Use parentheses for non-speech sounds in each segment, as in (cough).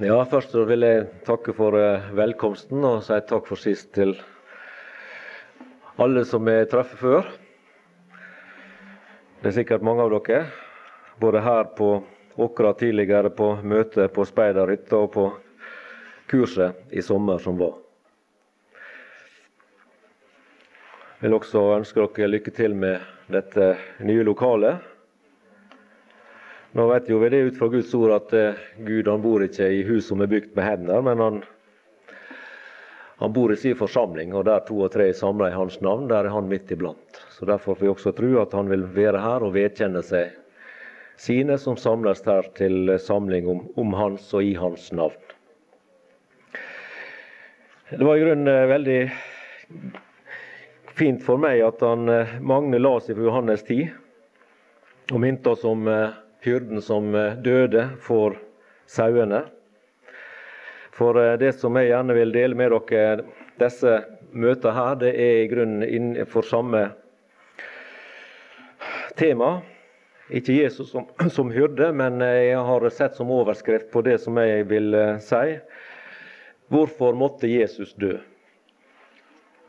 Ja, Først så vil jeg takke for eh, velkomsten og si takk for sist til alle som jeg treffer før. Det er sikkert mange av dere, både her på Åkra tidligere, på møtet på speiderhytta og på kurset i sommer som var. Jeg vil også ønske dere lykke til med dette nye lokalet. Nå vet jo vi det ut fra Guds ord at eh, Gud han bor ikke i hus som er bygd med hender, men han, han bor i sin forsamling, og der to og tre er samla i hans navn, der er han midt iblant. Så Derfor får vi også tro at han vil være her og vedkjenne seg sine som samles her til samling om, om hans og i hans navn. Det var i grunnen eh, veldig fint for meg at han eh, Magne la seg for Johannes 10 og minte oss om hyrden som eh, døde for sauene. For eh, det som jeg gjerne vil dele med dere disse møtene her, det er i grunnen innenfor samme tema. Ikke Jesus som, (clears throat) som hyrde, men jeg har sett som overskrift på det som jeg vil eh, si. Hvorfor måtte Jesus dø?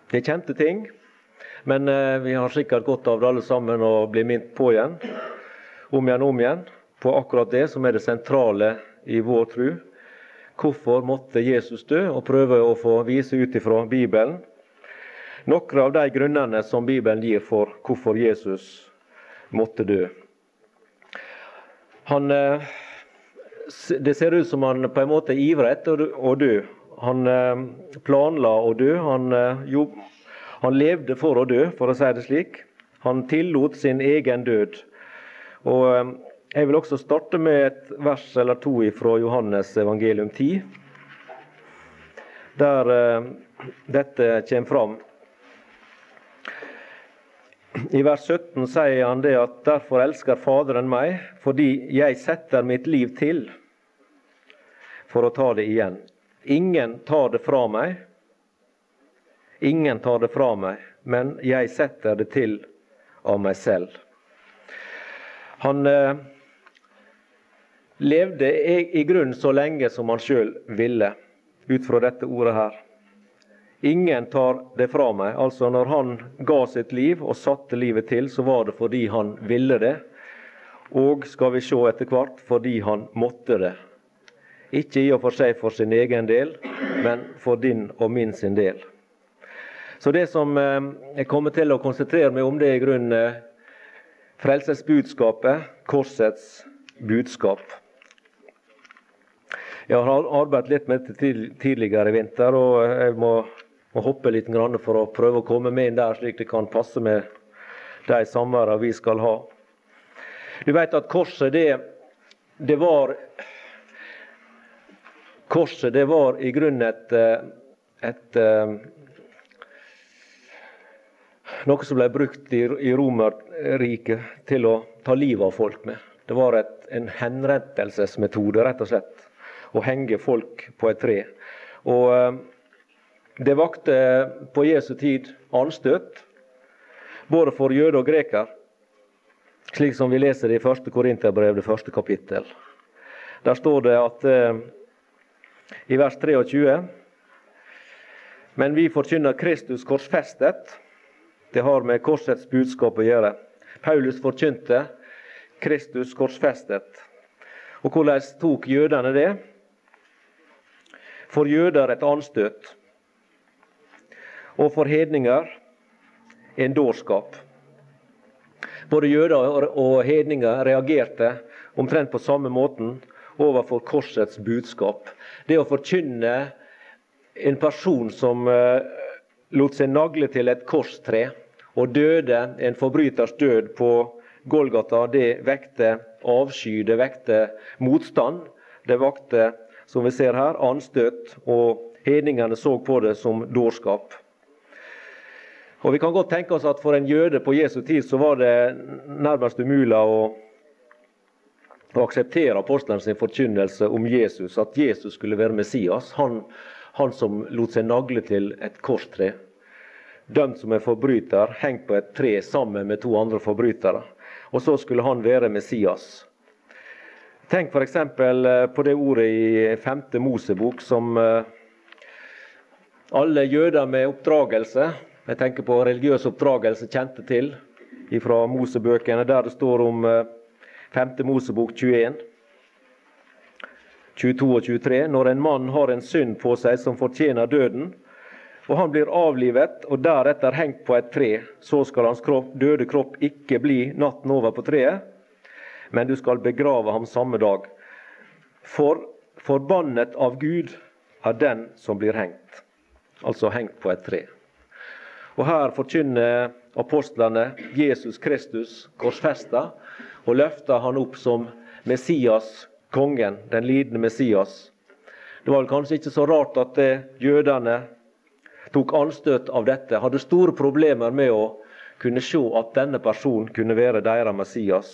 Det er kjente ting, men vi har sikkert godt av det alle sammen å bli minnet på igjen om igjen og om igjen på akkurat det som er det sentrale i vår tro. Hvorfor måtte Jesus dø, og prøve å få vise ut ifra Bibelen noen av de grunnene som Bibelen gir for hvorfor Jesus måtte dø. Han, eh, det ser ut som han på en måte ivrer etter å dø. Han eh, planla å dø. Han, eh, jo, han levde for å dø, for å si det slik. Han tillot sin egen død. Og Jeg vil også starte med et vers eller to fra Johannes evangelium 10, der uh, dette kommer fram. I vers 17 sier han det at derfor elsker Faderen meg, fordi jeg setter mitt liv til for å ta det igjen. Ingen tar det fra meg. Ingen tar det fra meg, men jeg setter det til av meg selv. Han eh, levde i, grunnen så lenge som han sjøl ville, ut fra dette ordet her. Ingen tar det fra meg. Altså Når han ga sitt liv og satte livet til, så var det fordi han ville det. Og skal vi se etter hvert fordi han måtte det. Ikke i og for seg for sin egen del, men for din og min sin del. Så det som eh, jeg kommer til å konsentrere meg om, det er i grunnen eh, Frelsesbudskapet, korsets budskap. Jeg har arbeidet litt med dette tidligere i vinter, og jeg må, må hoppe litt for å prøve å komme med inn der, slik det kan passe med de samværene vi skal ha. Du vet at korset, det, det var Korset det var i grunnen et, et noe som ble brukt i, i Romerriket til å ta livet av folk med. Det var et, en henrettelsesmetode, rett og slett. Å henge folk på et tre. Og eh, Det vakte på Jesu tid anstøt, både for jøde og greker. Slik som vi leser det i første Korinterbrev, det første kapittel. Der står det at eh, i vers 23 Men vi forkynner Kristus korsfestet det har med korsets budskap å gjøre. Paulus forkynte Kristus korsfestet. Og hvordan tok jødene det? For jøder et anstøt, og for hedninger en dårskap. Både jøder og hedninger reagerte omtrent på samme måten overfor korsets budskap. Det å forkynne en person som eh, lot seg nagle til et korstre, og døde en forbryters død på Golgata, det vekte avsky, det vekte motstand. Det vakte, som vi ser her, anstøt, og hedningene så på det som dårskap. Og Vi kan godt tenke oss at for en jøde på Jesu tid så var det nærmest umulig å, å akseptere apostelens forkynnelse om Jesus, at Jesus skulle være Messias. Han, han som lot seg nagle til et korstre dømt som en forbryter, hengt på et tre sammen med to andre forbrytere. Og så skulle han være Messias. Tenk f.eks. Eh, på det ordet i 5. Mosebok som eh, alle jøder med oppdragelse, jeg tenker på religiøs oppdragelse, kjente til fra Mosebøkene, der det står om 5. Mosebok 21. 22 og 23. Når en mann har en synd på seg som fortjener døden, og han blir avlivet og deretter hengt på et tre, så skal hans kropp, døde kropp ikke bli natten over på treet, men du skal begrave ham samme dag. For forbannet av Gud er den som blir hengt, altså hengt på et tre. Og Her forkynner apostlene Jesus Kristus korsfesta, og løfter han opp som Messias, kongen, den lidende Messias. Det var kanskje ikke så rart at jødene tok anstøt av dette, hadde store problemer med å kunne se at denne personen kunne være deres Messias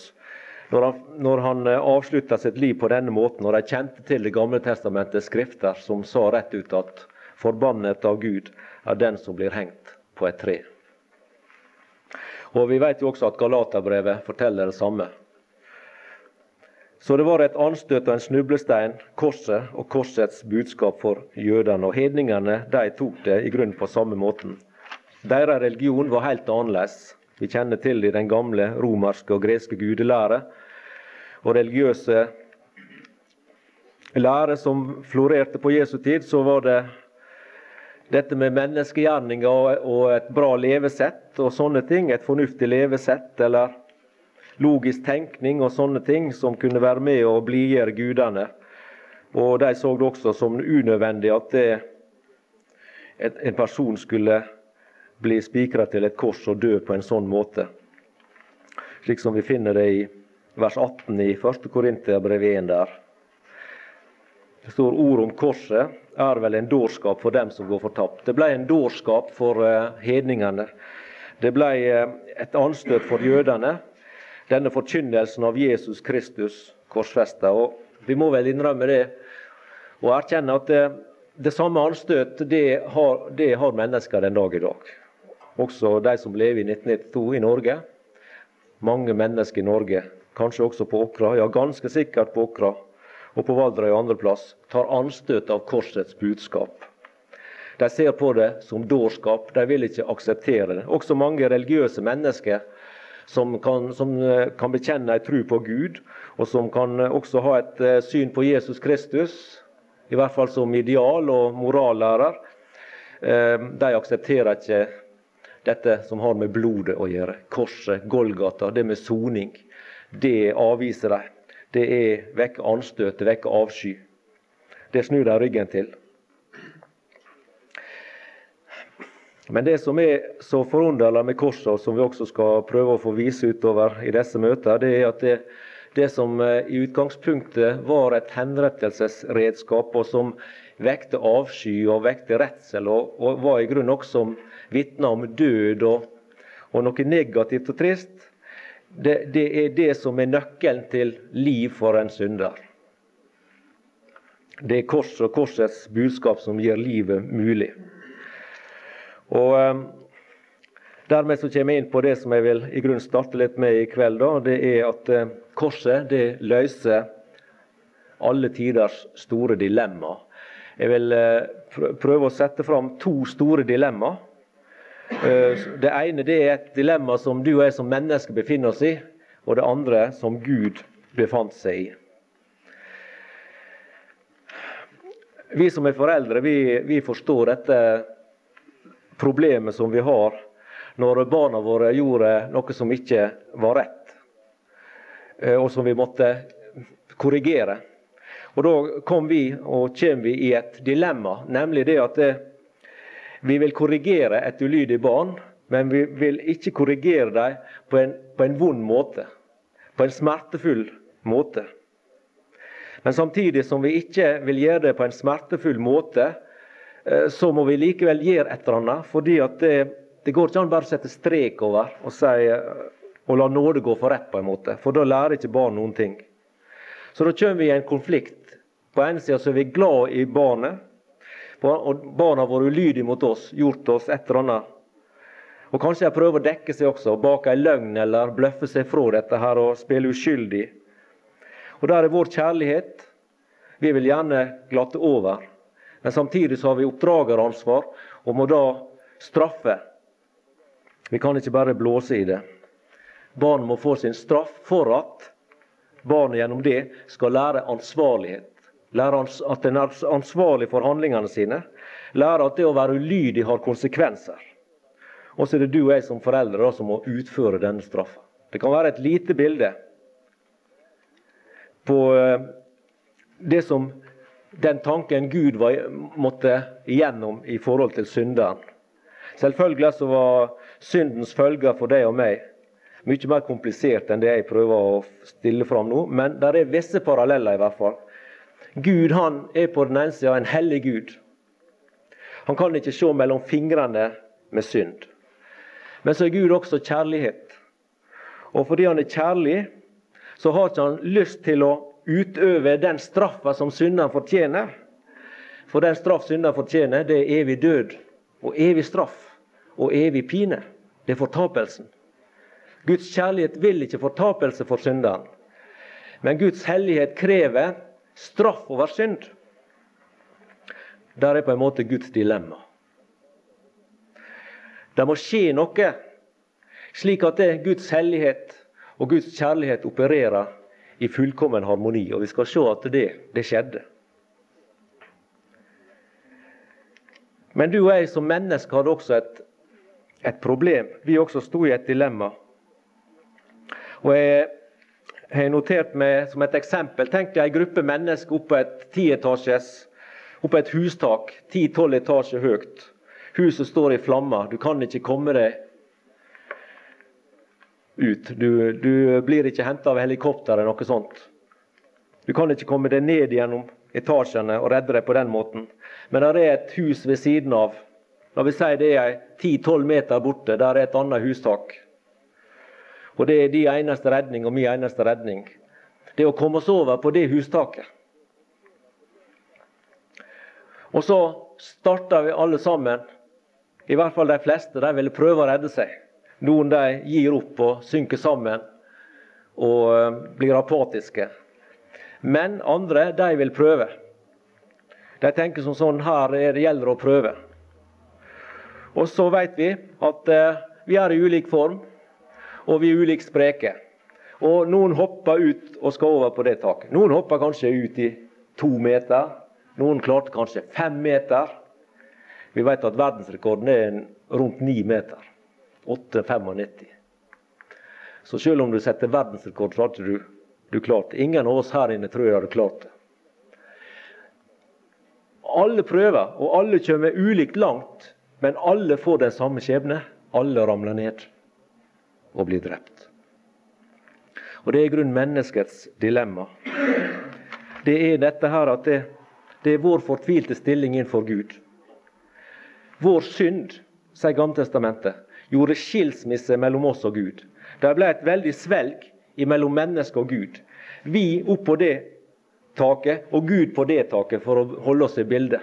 når han, når han eh, avslutta sitt liv på denne måten, og de kjente til Det gamle testamentets skrifter, som sa rett ut at forbannet av Gud er den som blir hengt på et tre. Og Vi vet jo også at Galaterbrevet forteller det samme. Så det var et anstøt og en snublestein, korset og korsets budskap for jødene. Og hedningene de tok det i grunnen på samme måten. Deres religion var helt annerledes. Vi kjenner til det i den gamle romerske og greske gudelære og religiøse lære som florerte på Jesu tid, så var det dette med menneskegjerninger og et bra levesett og sånne ting. Et fornuftig levesett eller logisk tenkning og sånne ting som kunne være med å blidgjøre gudene. Og De så det også som unødvendig at det, en person skulle bli spikra til et kors og dø på en sånn måte. Slik som vi finner det i vers 18 i 1. Korinterbrev 1 der. Det står ord om korset er vel en dårskap for dem som går fortapt. Det ble en dårskap for uh, hedningene. Det ble uh, et anstøt for jødene, denne forkynnelsen av Jesus Kristus korsfesta. Og vi må vel innrømme det og erkjenne at det, det samme anstøt det har, det har mennesker den dag i dag. Også de som lever i 1992 i Norge. Mange mennesker i Norge, kanskje også på Åkra, ja ganske sikkert på Åkra og på Valdra og andre plass, tar anstøt av korsets budskap. De ser på det som dårskap, de vil ikke akseptere det. Også mange religiøse mennesker som kan, som eh, kan bekjenne en tro på Gud, og som kan eh, også ha et eh, syn på Jesus Kristus, i hvert fall som ideal og morallærer, de aksepterer ikke dette som har med blodet å gjøre. Korset, Golgata, det med soning. Det avviser de. Det er vekke anstøt, det vekker avsky. Det snur de ryggen til. Men det som er så forunderlig med korset, og som vi også skal prøve å få vise utover i disse møter, det er at det, det som eh, i utgangspunktet var et henrettelsesredskap, og som vekte avsky og vekte redsel, og, og var i grunnen også vitne om død og, og, noe negativt og trist, det, det er det som er nøkkelen til liv for en synder. Det er korset og korsets budskap som gjør livet mulig. Og um, Dermed så kommer jeg inn på det som jeg vil i grunnen starte litt med i kveld. Da. Det er at uh, korset det løser alle tiders store dilemma. Jeg vil uh, prøve å sette fram to store dilemma. Det ene det er et dilemma som du og jeg som mennesker befinner oss i, og det andre som Gud befant seg i. Vi som er foreldre, vi, vi forstår dette problemet som vi har når barna våre gjorde noe som ikke var rett, eh, og som vi måtte korrigere. Og Da kom vi og kommer vi i et dilemma, nemlig det at eh, vi vil korrigere et ulydig barn, men vi vil ikke korrigere dem på en, på en vond måte. På en smertefull måte. Men samtidig som vi ikke vil gjøre det på en smertefull måte, så må vi likevel gjøre et eller annet. fordi det, det, går ikke an bare å sette strek over og, si, og la nåde gå for rett, på en måte. For da lærer ikke barn noen ting. Så da kommer vi i en konflikt. På ene sida er vi glad i barnet, og barna har vært ulydige mot oss, gjort oss et eller annet. Og Kanskje de prøver å dekke seg også bak ei løgn eller bløffe seg fra dette her og spille uskyldig. Og der er vår kjærlighet. Vi vil gjerne glatte over. Men samtidig så har vi oppdrageransvar og må da straffe. Vi kan ikke bare blåse i det. Barn må få sin straff for at barnet gjennom det skal lære ansvarlighet. Lære at en er ansvarlig for handlingene sine. Lære at det å være ulydig har konsekvenser. Og så er det du og jeg som foreldre da, som må utføre denne straffa. Det kan være et lite bilde på eh, det som den tanken Gud var, måtte igjennom i forhold til synderen. Selvfølgelig så var syndens følger for deg og meg mye mer komplisert enn det jeg prøver å stille fram nå, men det er visse paralleller i hvert fall. Gud han er på den ene sida en hellig Gud. Han kan ikke se mellom fingrene med synd. Men så er Gud også kjærlighet. Og fordi han er kjærlig, så har ikke han lyst til å utøve den straffa som synderen fortjener. For den straff synderen fortjener, det er evig død og evig straff og evig pine. Det er fortapelsen. Guds kjærlighet vil ikke fortapelse for synderen. Men Guds hellighet krever straff over synd. Der er på en måte Guds dilemma. Det må skje noe, slik at det Guds hellighet og Guds kjærlighet opererer i fullkommen harmoni. Og vi skal se at det, det skjedde. Men du og jeg som menneske hadde også et, et problem. Vi også sto i et dilemma. Og Jeg har notert meg som et eksempel Tenk deg en gruppe mennesker oppe et tietasjes oppe et hustak, ti-tolv etasjer høyt. Huset står i flammer. Du kan ikke komme deg ut. Du, du blir ikke henta av helikopter eller noe sånt. Du kan ikke komme deg ned gjennom etasjene og redde deg på den måten. Men det er et hus ved siden av. La vi si det er 10-12 meter borte. Der er et annet hustak. Og det er de eneste redning og min eneste redning. Det å komme oss over på det hustaket. Og så starta vi alle sammen. I hvert fall de fleste. De ville prøve å redde seg. Noen de gir opp og synker sammen og eh, blir apatiske. Men andre de vil prøve. De tenker som sånn her er det gjelder å prøve. Og så vet vi at eh, vi er i ulik form, og vi er ulikt spreke. Og noen hopper ut og skal over på det taket. Noen hopper kanskje ut i to meter. Noen klarte kanskje fem meter. Vi vet at verdensrekorden er rundt ni meter. 8,95. Så selv om du setter verdensrekord, så hadde du, du klart det. Ingen av oss her inne tror jeg hadde klart det. Alle prøver, og alle kommer ulikt langt, men alle får den samme skjebne. Alle ramler ned og blir drept. Og Det er i grunnen menneskets dilemma. Det er dette her at det, det er vår fortvilte stilling innenfor Gud. Vår synd, sier Gammeltestamentet, gjorde skilsmisse mellom oss og Gud. Det ble et veldig svelg mellom menneske og Gud. Vi opp på det taket, og Gud på det taket, for å holde oss i bildet.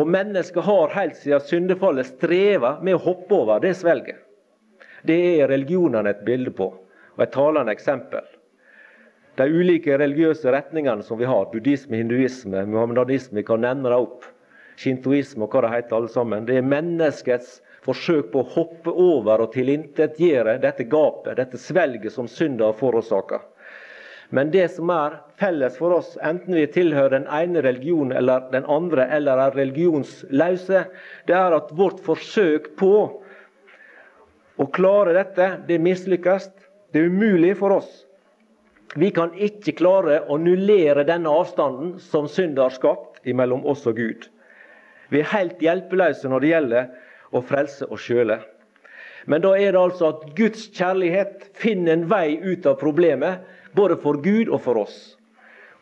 Og mennesket har helt siden syndefallet streva med å hoppe over det svelget. Det er religionene et bilde på, og et talende eksempel. De ulike religiøse retningene som vi har, buddhisme, hinduisme, muhammedanisme, vi kan nevne det opp, shintoisme og hva det heter alle sammen, det er menneskets forsøk på å hoppe over og tilintetgjøre dette gapet, dette svelget som synder har forårsaka. Men det som er felles for oss, enten vi tilhører den ene religionen eller den andre, eller er religionsløse, det er at vårt forsøk på å klare dette, det mislykkes. Det er umulig for oss. Vi kan ikke klare å nullere denne avstanden som synder har skapt mellom oss og Gud. Vi er helt hjelpeløse når det gjelder å frelse oss sjøle. Men da er det altså at Guds kjærlighet finner en vei ut av problemet, både for Gud og for oss.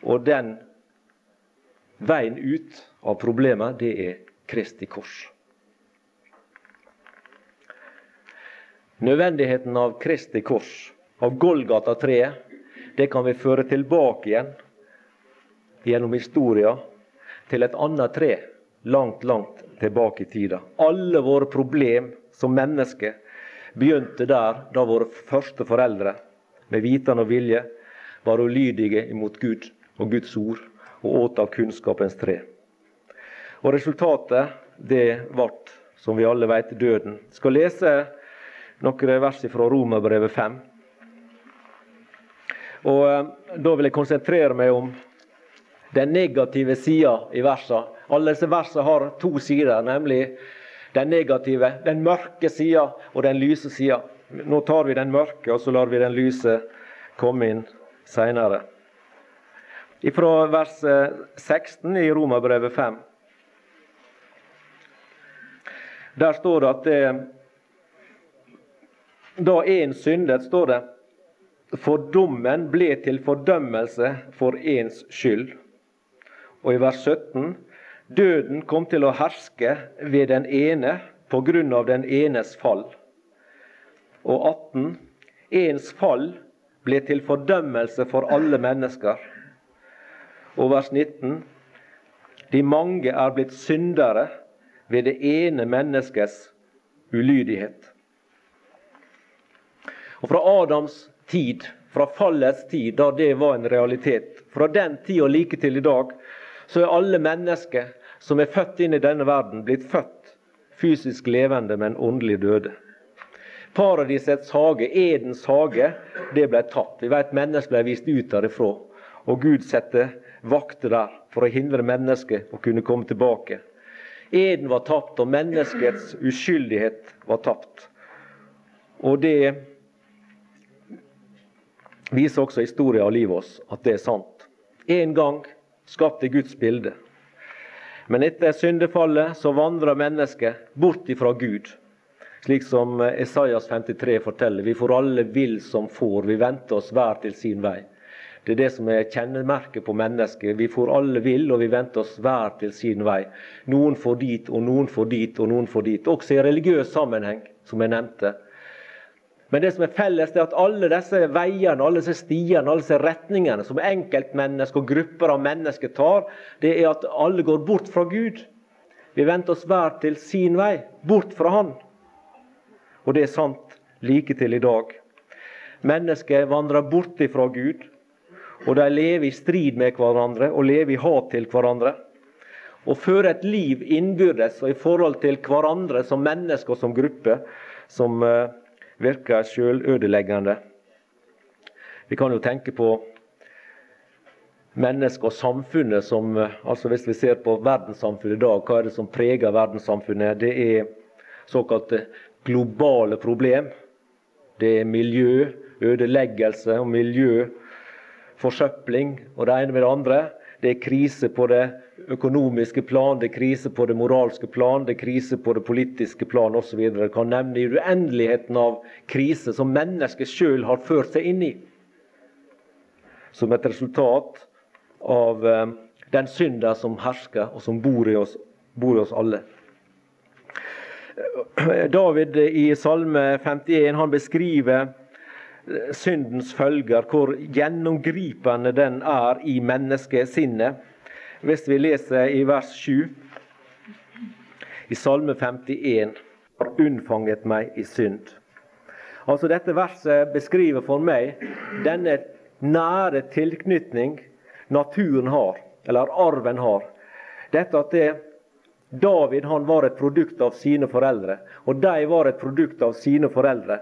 Og den veien ut av problemet, det er Kristi kors. Nødvendigheten av Kristi kors, av Golgata-treet, det kan vi føre tilbake igjen gjennom historia til et annet tre langt, langt tilbake i tida. Alle våre problem som mennesker begynte der da våre første foreldre med vitende og vilje var ulydige imot Gud og Guds ord og åt av kunnskapens tre. Og Resultatet det ble, som vi alle vet, døden. Jeg skal lese noen vers fra Romerbrevet 5. Og eh, Da vil jeg konsentrere meg om den negative sida i versene. Alle disse versene har to sider, nemlig den negative, den mørke sida og den lyse sida. Nå tar vi den mørke, og så lar vi den lyse komme inn seinere. Fra vers 16 i Romerbrevet 5. Der står det at det, da én syndet, står det, for dommen ble til fordømmelse for ens skyld. Og i vers 17 Døden kom til å herske ved den ene på grunn av den enes fall. Og 18. Ens fall ble til fordømmelse for alle mennesker. Og vers 19. De mange er blitt syndere ved det ene menneskets ulydighet. Og Fra Adams tid, fra fallets tid, da det var en realitet, fra den tid og like til i dag, så er alle mennesker som er født inn i denne verden, blitt født fysisk levende, men åndelig døde. Paradisets hage, Edens hage, det ble tatt. Vi vet mennesker ble vist ut derifra. Og Gud satte vakter der for å hindre mennesket å kunne komme tilbake. Eden var tapt, og menneskets uskyldighet var tapt. Og det viser også historien av livet oss at det er sant. En gang skapte Guds bilde. Men etter syndefallet så vandrer mennesket bort ifra Gud. Slik som Esaias 53 forteller. Vi får alle vill som får, vi venter oss hver til sin vei. Det er det som er kjennemerket på mennesket. Vi får alle vill, og vi venter oss hver til sin vei. Noen får dit, og noen får dit, og noen får dit. Også i religiøs sammenheng, som jeg nevnte. Men det som er felles, er at alle disse veiene, alle disse stiene, alle disse retningene som enkeltmennesker og grupper av mennesker tar, det er at alle går bort fra Gud. Vi venter oss hver til sin vei, bort fra Han. Og det er sant like til i dag. Mennesker vandrer bort fra Gud, og de lever i strid med hverandre og lever i hat til hverandre. Og føre et liv innbyrdes og i forhold til hverandre som mennesker og som gruppe som uh, virker sjølødeleggende. Vi kan jo tenke på mennesket og samfunnet som altså Hvis vi ser på verdenssamfunnet i dag, hva er det som preger verdenssamfunnet? Det er såkalte globale problem. Det er miljø, ødeleggelse og miljø, forsøpling og det ene med det andre. Det er krise på det økonomiske plan, det er krise på det moralske plan, det er krise på det politiske plan osv. Jeg kan nevne i uendeligheten av kriser som mennesket sjøl har ført seg inn i. Som et resultat av eh, den synda som hersker, og som bor i oss, bor i oss alle. (clears throat) David i Salme 51 han beskriver syndens følger, hvor gjennomgripende den er i menneskesinnet. Hvis vi leser i vers 7 i Salme 51 har unnfanget meg i synd. Altså Dette verset beskriver for meg denne nære tilknytning naturen har, eller arven har. Dette at det, David han var et produkt av sine foreldre, og de var et produkt av sine foreldre.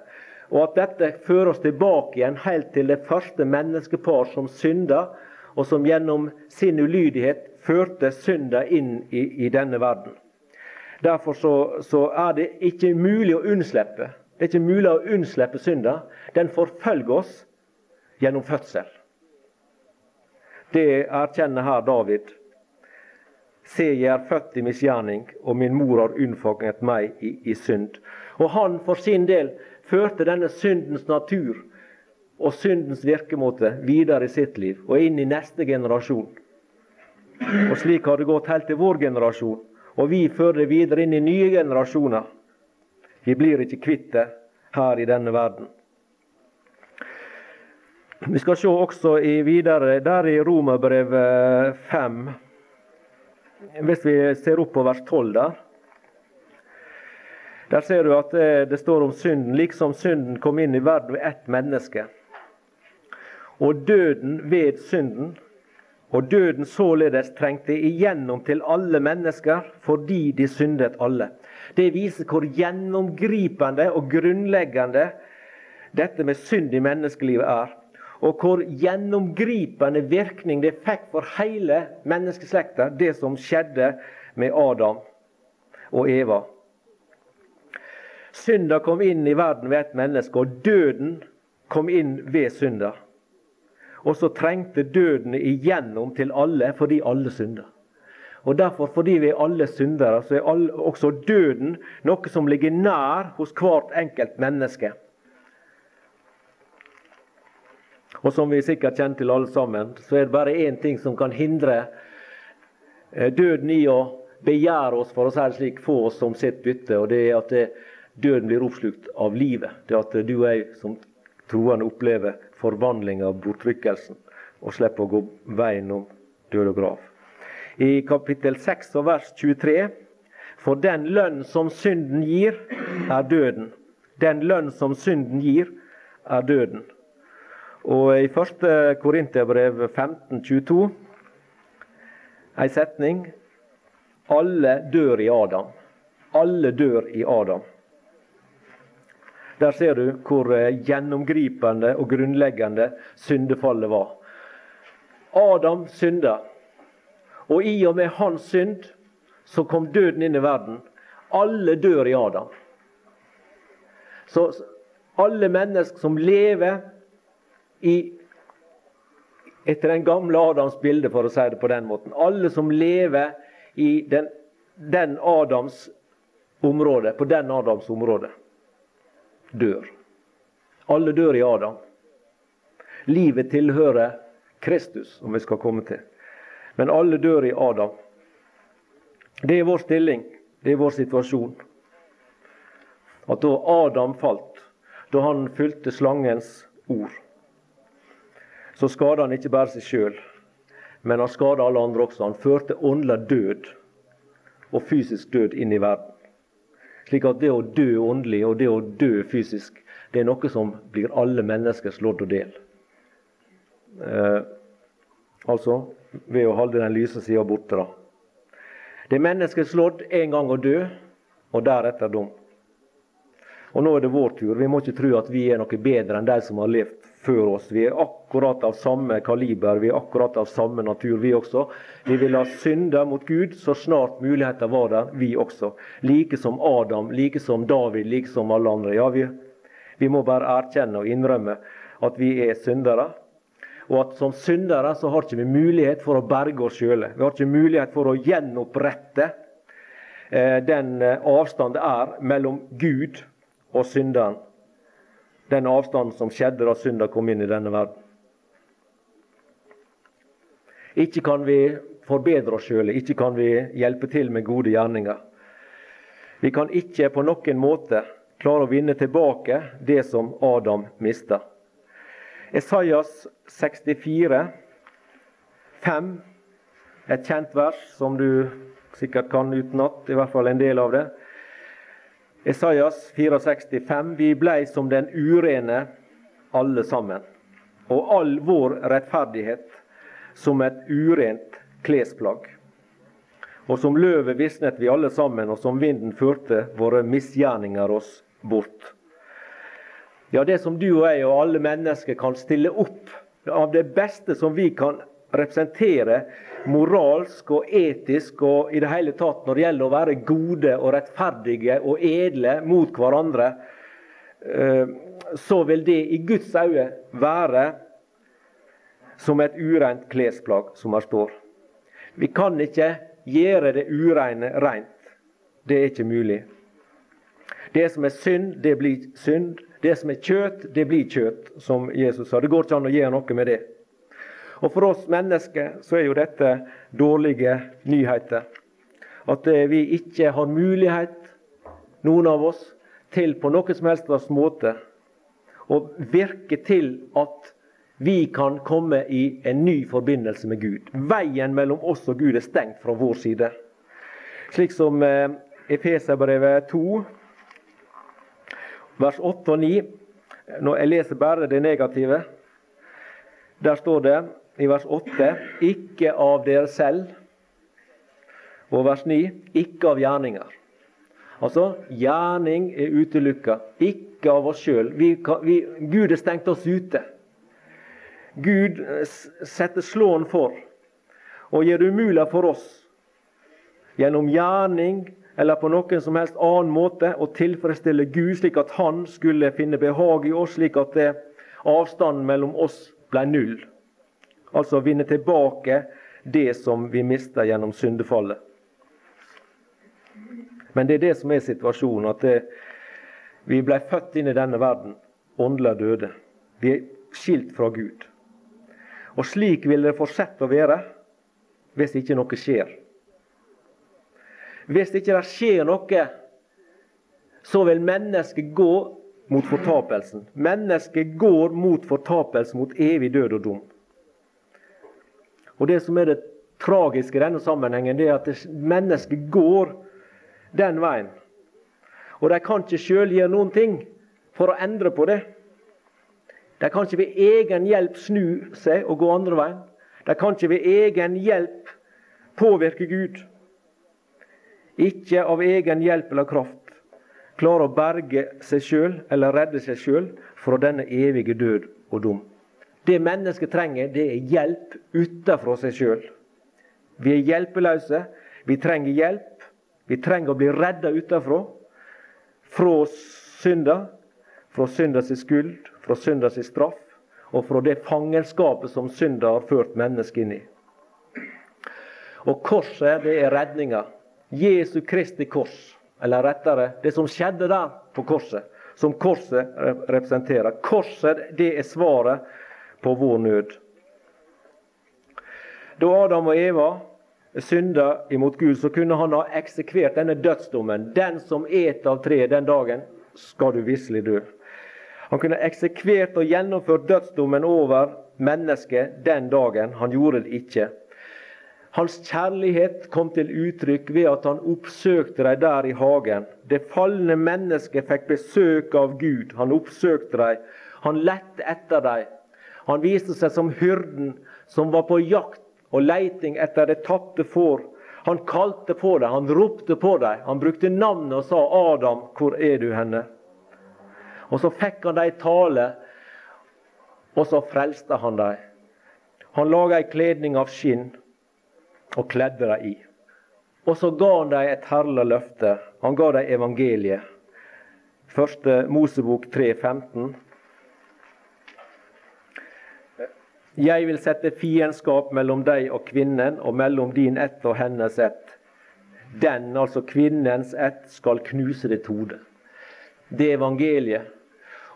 Og at dette fører oss tilbake igjen helt til det første menneskepar som synda, og som gjennom sin ulydighet førte synda inn i, i denne verden. Derfor så, så, er det ikke mulig å unnslippe. Det er ikke mulig å unnslippe synda. Den forfølger oss gjennom fødsel. Det erkjenner her David. Se, jeg er født i misgjerning, og min mor har unnfanget meg i, i synd. Og han for sin del førte denne syndens natur og syndens virkemåte videre i sitt liv og inn i neste generasjon. Og Slik har det gått helt til vår generasjon, og vi fører det videre inn i nye generasjoner. Vi blir ikke kvitt det her i denne verden. Vi skal se også i videre der i Romerbrevet 5, hvis vi ser opp på vers 12 der. Der ser du at det, det står om synden, liksom synden kom inn i verden ved ett menneske. Og døden ved synden. Og døden således trengte igjennom til alle mennesker fordi de syndet alle. Det viser hvor gjennomgripende og grunnleggende dette med synd i menneskelivet er. Og hvor gjennomgripende virkning det fikk for hele menneskeslekta, det som skjedde med Adam og Eva. Synda kom inn i verden ved et menneske, og døden kom inn ved synda. Og så trengte døden igjennom til alle fordi alle synder. Og derfor, fordi vi er alle syndere, så er alle, også døden noe som ligger nær hos hvert enkelt menneske. Og som vi sikkert kjenner til alle sammen, så er det bare én ting som kan hindre eh, døden i å begjære oss, for å si det slik, få oss som sitt bytte. Og det er at døden blir oppslukt av livet. Det er at du og jeg som troende opplever forvandling av bortrykkelsen og slipper å gå veien om død og grav. I kapittel 6 og vers 23.: For den lønn som synden gir, er døden. Den lønn som synden gir, er døden. Og i 1. Korinterbrev 15.22 ei setning Alle dør i Adam. Alle dør i Adam. Der ser du hvor eh, gjennomgripende og grunnleggende syndefallet var. Adam synda, og i og med hans synd så kom døden inn i verden. Alle dør i Adam. Så alle mennesker som lever i, etter den gamle Adams bilde, for å si det på den måten Alle som lever i den, den Adams område, på den Adams område dør. Alle dør i Adam. Livet tilhører Kristus, om vi skal komme til. Men alle dør i Adam. Det er vår stilling, det er vår situasjon. At da Adam falt, da han fulgte slangens ord, så skada han ikke bare seg sjøl, men han skada alle andre også. Han førte åndelig død og fysisk død inn i verden. Slik at det å dø åndelig og det å dø fysisk, det er noe som blir alle menneskers lodd og del. Eh, altså ved å holde den lyse sida borte. da. Det er menneskets lodd en gang å dø, og deretter dom. Og nå er det vår tur. Vi må ikke tro at vi er noe bedre enn de som har levd før oss. Vi er akkurat av samme kaliber, vi er akkurat av samme natur, vi også. Vi vil ha synda mot Gud så snart muligheten var der, vi også. Like som Adam, like som David, like som alle andre. Ja, vi, vi må bare erkjenne og innrømme at vi er syndere. Og at som syndere så har ikke vi mulighet for å berge oss sjøle. Vi har ikke mulighet for å gjenopprette eh, den eh, avstand det er mellom Gud og synderen den avstanden som skjedde da synda kom inn i denne verden. Ikke kan vi forbedre oss sjøl, ikke kan vi hjelpe til med gode gjerninger. Vi kan ikke på noen måte klare å vinne tilbake det som Adam mista. Esaias 64, 5, et kjent vers som du sikkert kan utenat, i hvert fall en del av det. Esaias 64,5.: Vi blei som den urene alle sammen, og all vår rettferdighet som et urent klesplagg. Og som løvet visnet vi alle sammen, og som vinden førte våre misgjerninger oss bort. Ja, det som du og jeg og alle mennesker kan stille opp av det beste som vi kan representere moralsk og etisk og i det hele tatt når det gjelder å være gode og rettferdige og edle mot hverandre, eh, så vil det i Guds øyne være som et ureint klesplagg, som her står. Vi kan ikke gjøre det ureine rent. Det er ikke mulig. Det som er synd, det blir synd. Det som er kjøtt, det blir kjøtt, som Jesus sa. Det går ikke an å gjøre noe med det. Og For oss mennesker så er jo dette dårlige nyheter. At eh, vi ikke har mulighet, noen av oss, til på noen som helst slags måte å virke til at vi kan komme i en ny forbindelse med Gud. Veien mellom oss og Gud er stengt fra vår side. Slik som eh, Efeserbrevet 2, vers 8 og 9. Når jeg leser bare det negative. Der står det i vers 8 ikke av dere selv. Og vers 9 ikke av gjerninger. Altså, gjerning er utelukka, ikke av oss sjøl. Gud har stengt oss ute. Gud eh, setter slåen for og gjør det umulig for oss gjennom gjerning eller på noen som helst annen måte å tilfredsstille Gud, slik at Han skulle finne behag i oss, slik at det, avstanden mellom oss ble null. Altså vinne tilbake det som vi mister gjennom syndefallet. Men det er det som er situasjonen, at det, vi ble født inn i denne verden åndelig døde. Vi er skilt fra Gud. Og slik vil det fortsette å være hvis ikke noe skjer. Hvis ikke det skjer noe, så vil mennesket gå mot fortapelsen. Mennesket går mot fortapelse, mot evig død og dom. Og Det som er det tragiske i denne sammenhengen, det er at mennesket går den veien. Og de kan ikke sjøl gjøre noen ting for å endre på det. De kan ikke ved egen hjelp snu seg og gå andre veien. De kan ikke ved egen hjelp påvirke Gud. Ikke av egen hjelp eller kraft klare å berge seg sjøl eller redde seg sjøl fra denne evige død og dom. Det mennesket trenger, det er hjelp utenfra seg sjøl. Vi er hjelpeløse. Vi trenger hjelp. Vi trenger å bli redda utenfra. Fra synda, fra synda sin skyld, fra synda straff, og fra det fangenskapet som synda har ført mennesket inn i. Og korset, det er redninga. Jesu Kristi kors, eller rettere, det som skjedde der på korset, som korset representerer. Korset, det er svaret på vår nød. Da Adam og Eva synda imot Gud, så kunne han ha eksekvert denne dødsdommen. Den som et av treet den dagen, skal du visselig dø. Han kunne eksekvert og gjennomført dødsdommen over mennesket den dagen. Han gjorde det ikke. Hans kjærlighet kom til uttrykk ved at han oppsøkte dem der i hagen. Det falne mennesket fikk besøk av Gud. Han oppsøkte dem. Han lette etter dem. Han viste seg som hyrden som var på jakt og leiting etter det tapte får. Han kalte på dem, han ropte på dem. Han brukte navnet og sa 'Adam, hvor er du henne?' Og så fikk han dem tale, og så frelste han dem. Han laga ei kledning av skinn og kledde dem i. Og så ga han dem et herlig løfte. Han ga dem evangeliet. Første Mosebok 3, 15. Jeg vil sette fiendskap mellom deg og kvinnen, og mellom din ett og hennes ett. Den, altså kvinnens ett, skal knuse ditt hode. Det evangeliet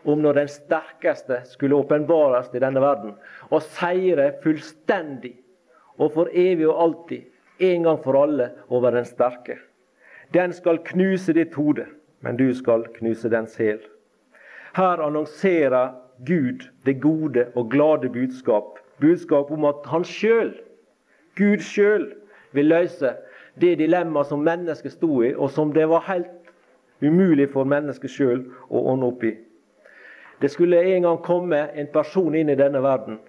om når den sterkeste skulle åpenbares i denne verden og seire fullstendig og for evig og alltid, en gang for alle, over den sterke. Den skal knuse ditt hode, men du skal knuse dens hæl. Her annonserer Gud det gode og glade budskap. Budskap om at han sjøl, Gud sjøl, vil løse det dilemmaet som mennesket sto i, og som det var helt umulig for mennesket sjøl å ordne opp i. Det skulle en gang komme en person inn i denne verden,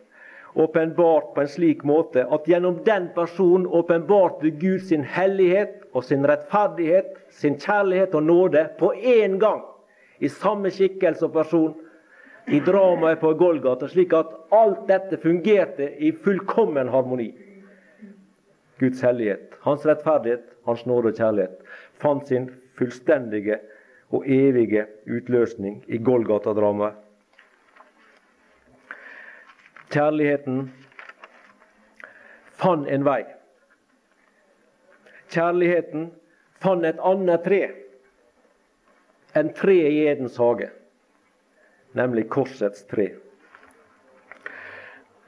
åpenbart på en slik måte at gjennom den personen åpenbarte Gud sin hellighet og sin rettferdighet, sin kjærlighet og nåde på én gang. I samme skikkelse og person i dramaet på Golgata, slik at alt dette fungerte i fullkommen harmoni. Guds hellighet, hans rettferdighet, hans nåde og kjærlighet fant sin fullstendige og evige utløsning i Golgata-dramaet. Kjærligheten fant en vei. Kjærligheten fant et annet tre enn treet i Edens hage nemlig korsets tre.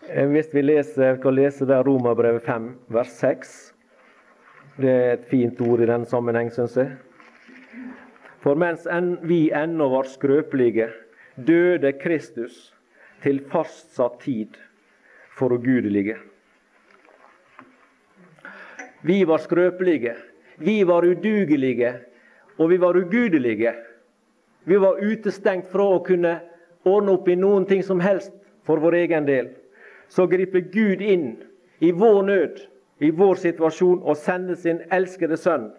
Eh, hvis vi leser, kan lese der Romerbrevet 5, vers 6. Det er et fint ord i den sammenheng, syns jeg. For mens vi ennå var skrøpelige, døde Kristus til fastsatt tid for ugudelige. Vi var skrøpelige, vi var udugelige, og vi var ugudelige. Vi var utestengt fra å kunne ordne opp i noen ting som helst for vår egen del. så griper Gud inn i vår nød, i vår situasjon, og sender sin elskede sønn.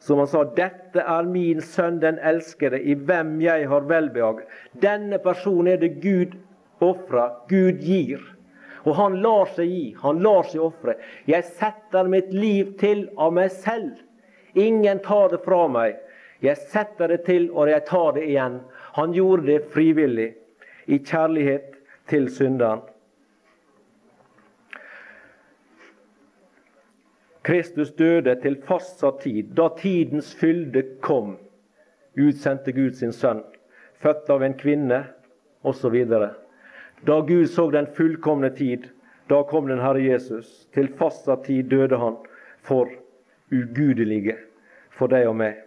Som han sa, 'Dette er min sønn, den elskede, i hvem jeg har velbehag'. Denne personen er det Gud ofrer, Gud gir. Og han lar seg gi, han lar seg ofre. 'Jeg setter mitt liv til av meg selv'. Ingen tar det fra meg. Jeg setter det til, og jeg tar det igjen. Han gjorde det frivillig, i kjærlighet til synderen. Kristus døde til fastsatt tid. Da tidens fylde kom, utsendte Gud sin sønn, født av en kvinne, osv. Da Gud så den fullkomne tid, da kom den Herre Jesus. Til fastsatt tid døde han for ugudelige, for deg og meg.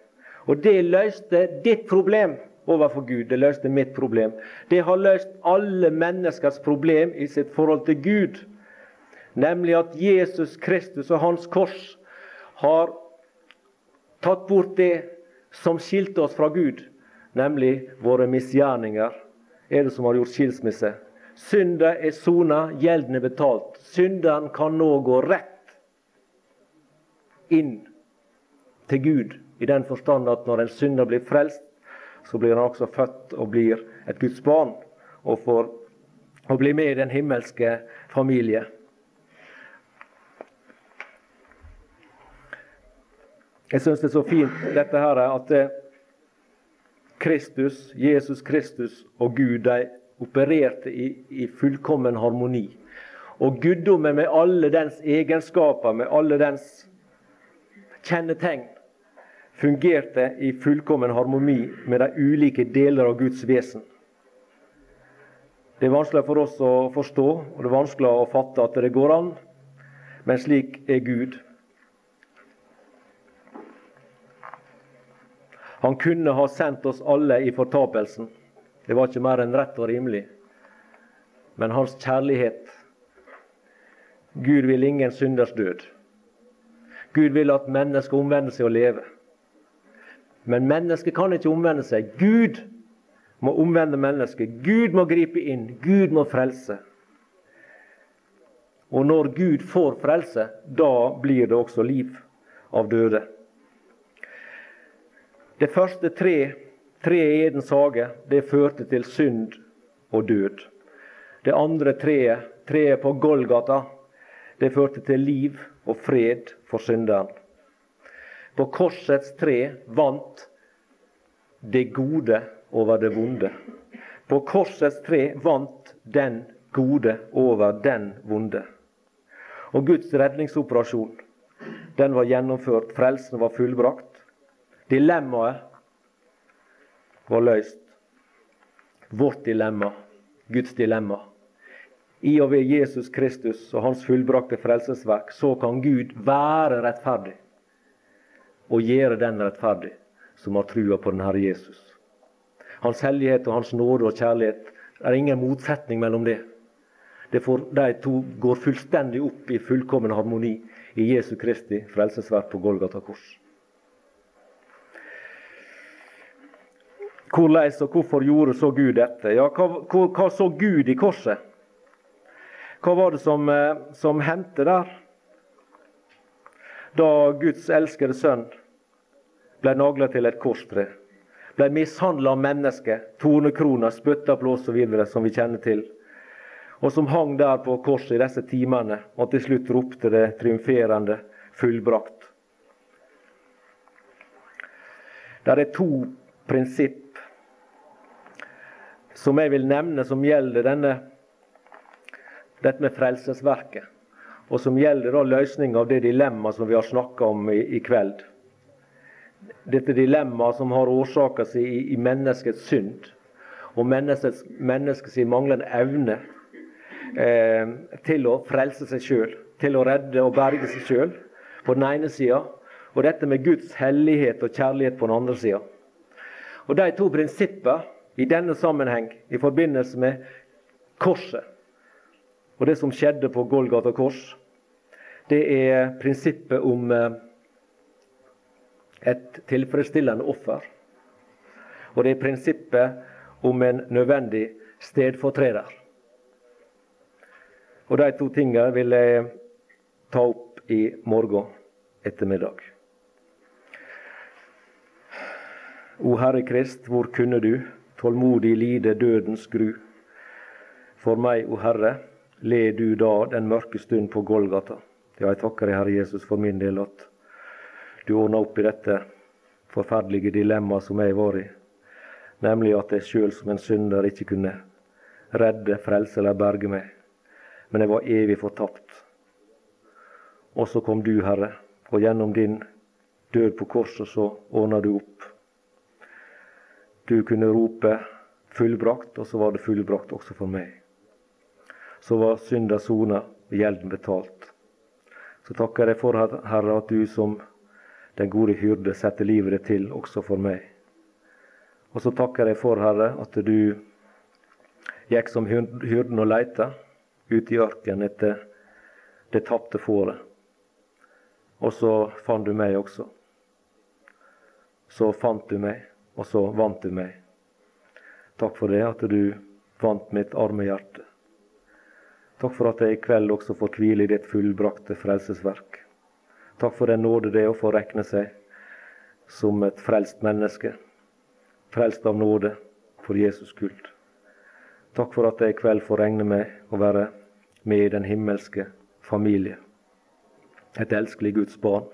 Og det løste ditt problem overfor Gud. Det løste mitt problem. Det har løst alle menneskers problem i sitt forhold til Gud. Nemlig at Jesus Kristus og hans kors har tatt bort det som skilte oss fra Gud, nemlig våre misgjerninger. Er det som har gjort skilsmisse? Synda er sona, gjelden er betalt. Synderen kan nå gå rett inn til Gud, i den forstand at når en synder blir frelst, så blir han også født og blir et Guds barn, og får og blir med i den himmelske familie. Jeg syns det er så fint dette her at eh, Kristus, Jesus Kristus og Gud de opererte i, i fullkommen harmoni. Og guddommen med alle dens egenskaper, med alle dens kjennetegn, fungerte i fullkommen harmoni med de ulike deler av Guds vesen. Det er vanskelig for oss å forstå, og det er vanskelig å fatte at det går an, men slik er Gud. Han kunne ha sendt oss alle i fortapelsen. Det var ikke mer enn rett og rimelig. Men hans kjærlighet Gud vil ingen synders død. Gud vil at mennesker omvender seg og lever. Men mennesket kan ikke omvende seg. Gud må omvende mennesket. Gud må gripe inn. Gud må frelse. Og når Gud får frelse, da blir det også liv av døde. Det første tre, treet i Edens hage, det førte til synd og død. Det andre treet, treet på Golgata, det førte til liv og fred for synderen. På korsets tre vant det gode over det vonde. På korsets tre vant den gode over den vonde. Og Guds redningsoperasjon, den var gjennomført. Frelsen var fullbrakt. Dilemmaet var løst. Vårt dilemma, Guds dilemma. I og ved Jesus Kristus og hans fullbrakte frelsesverk, så kan Gud være rettferdig og gjøre den rettferdig som har trua på den Herre Jesus. Hans hellighet og hans nåde og kjærlighet er ingen motsetning mellom det. det for, de to går fullstendig opp i fullkommen harmoni i Jesu Kristi frelsesverk på Golgata kors. Hvordan og hvorfor gjorde så Gud dette? Ja, hva, hva, så Gud i korset? Hva var det som, eh, som hendte der? Da Guds elskede sønn ble nagla til et korstre. Ble mishandla av mennesker, tornekrona, spyttablås osv., som vi kjenner til. Og som hang der på korset i disse timene, og til slutt ropte det triumferende 'fullbrakt'. Det er to prinsipp som jeg vil nevne, som gjelder denne, dette med frelsesverket. Og som gjelder da løsninga av det dilemmaet som vi har snakka om i, i, kveld. Dette dilemmaet som har årsaka seg i, i, menneskets synd. Og menneskets, menneskets manglende evne eh, til å frelse seg sjøl. Til å redde og berge seg sjøl på den ene sida. Og dette med Guds hellighet og kjærlighet på den andre sida. Og de to prinsippene i denne sammenheng i forbindelse med korset og det som skjedde på Golgata kors, det er prinsippet om eh, et tilfredsstillende offer. Og det er prinsippet om en nødvendig stedfortreder. Og de to tingene vil jeg ta opp i morgen ettermiddag. O Herre Krist, hvor kunne du tålmodig lide dødens gru? For meg, o Herre, le du da den mørke stund på Golgata. Ja, jeg takker deg, Herre Jesus, for min del at du ordna opp i dette forferdelige dilemmaet som jeg var i, nemlig at jeg sjøl som en synder ikke kunne redde, frelse eller berge meg, men jeg var evig fortapt. Og så kom du, Herre, og gjennom din død på korset så ordna du opp. Du kunne rope 'fullbrakt', og så var det fullbrakt også for meg. Så var synda sona, gjelden betalt. Så takker jeg for, Herre, at du som den gode hyrde setter livet ditt til også for meg. Og så takker jeg for, Herre, at du gikk som hyrden og leita ute i ørkenen etter det tapte fåret. Og så fant du meg også. Så fant du meg og så vant du meg. Takk for det, at du vant mitt arme hjerte. Takk for at jeg i kveld også får hvile i ditt fullbrakte frelsesverk. Takk for den nåde det er å få regne seg som et frelst menneske, frelst av nåde for Jesus skyld. Takk for at jeg i kveld får regne med å være med i den himmelske familie. Et elskelig Guds barn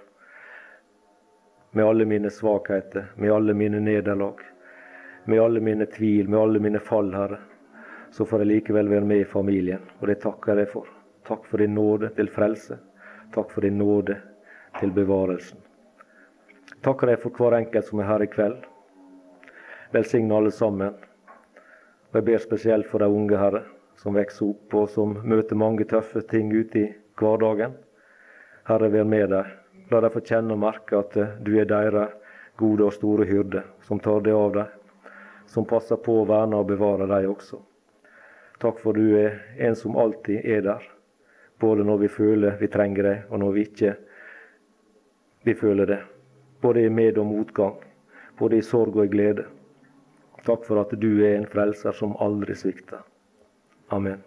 med alle mine svakheter, med alle mine nederlag, med alle mine tvil, med alle mine fall, Herre, så får jeg likevel være med i familien. Og det takker jeg for. Takk for din nåde til frelse. Takk for din nåde til bevarelsen. Takker jeg for hver enkelt som er her i kveld. Velsigne alle sammen. Og jeg ber spesielt for de unge, Herre, som vokser opp og som møter mange tøffe ting ute i hverdagen. Herre, vær med dem. La dem få kjenne og merke at eh, du er deres gode og store hyrde, som tar det av dem, som passer på å verne og bevare dem også. Takk for du er en som alltid er der, både når vi føler vi trenger deg, og når vi ikke vi føler det. Både i med- og motgang, både i sorg og i glede. Takk for at du er en frelser som aldri svikter. Amen.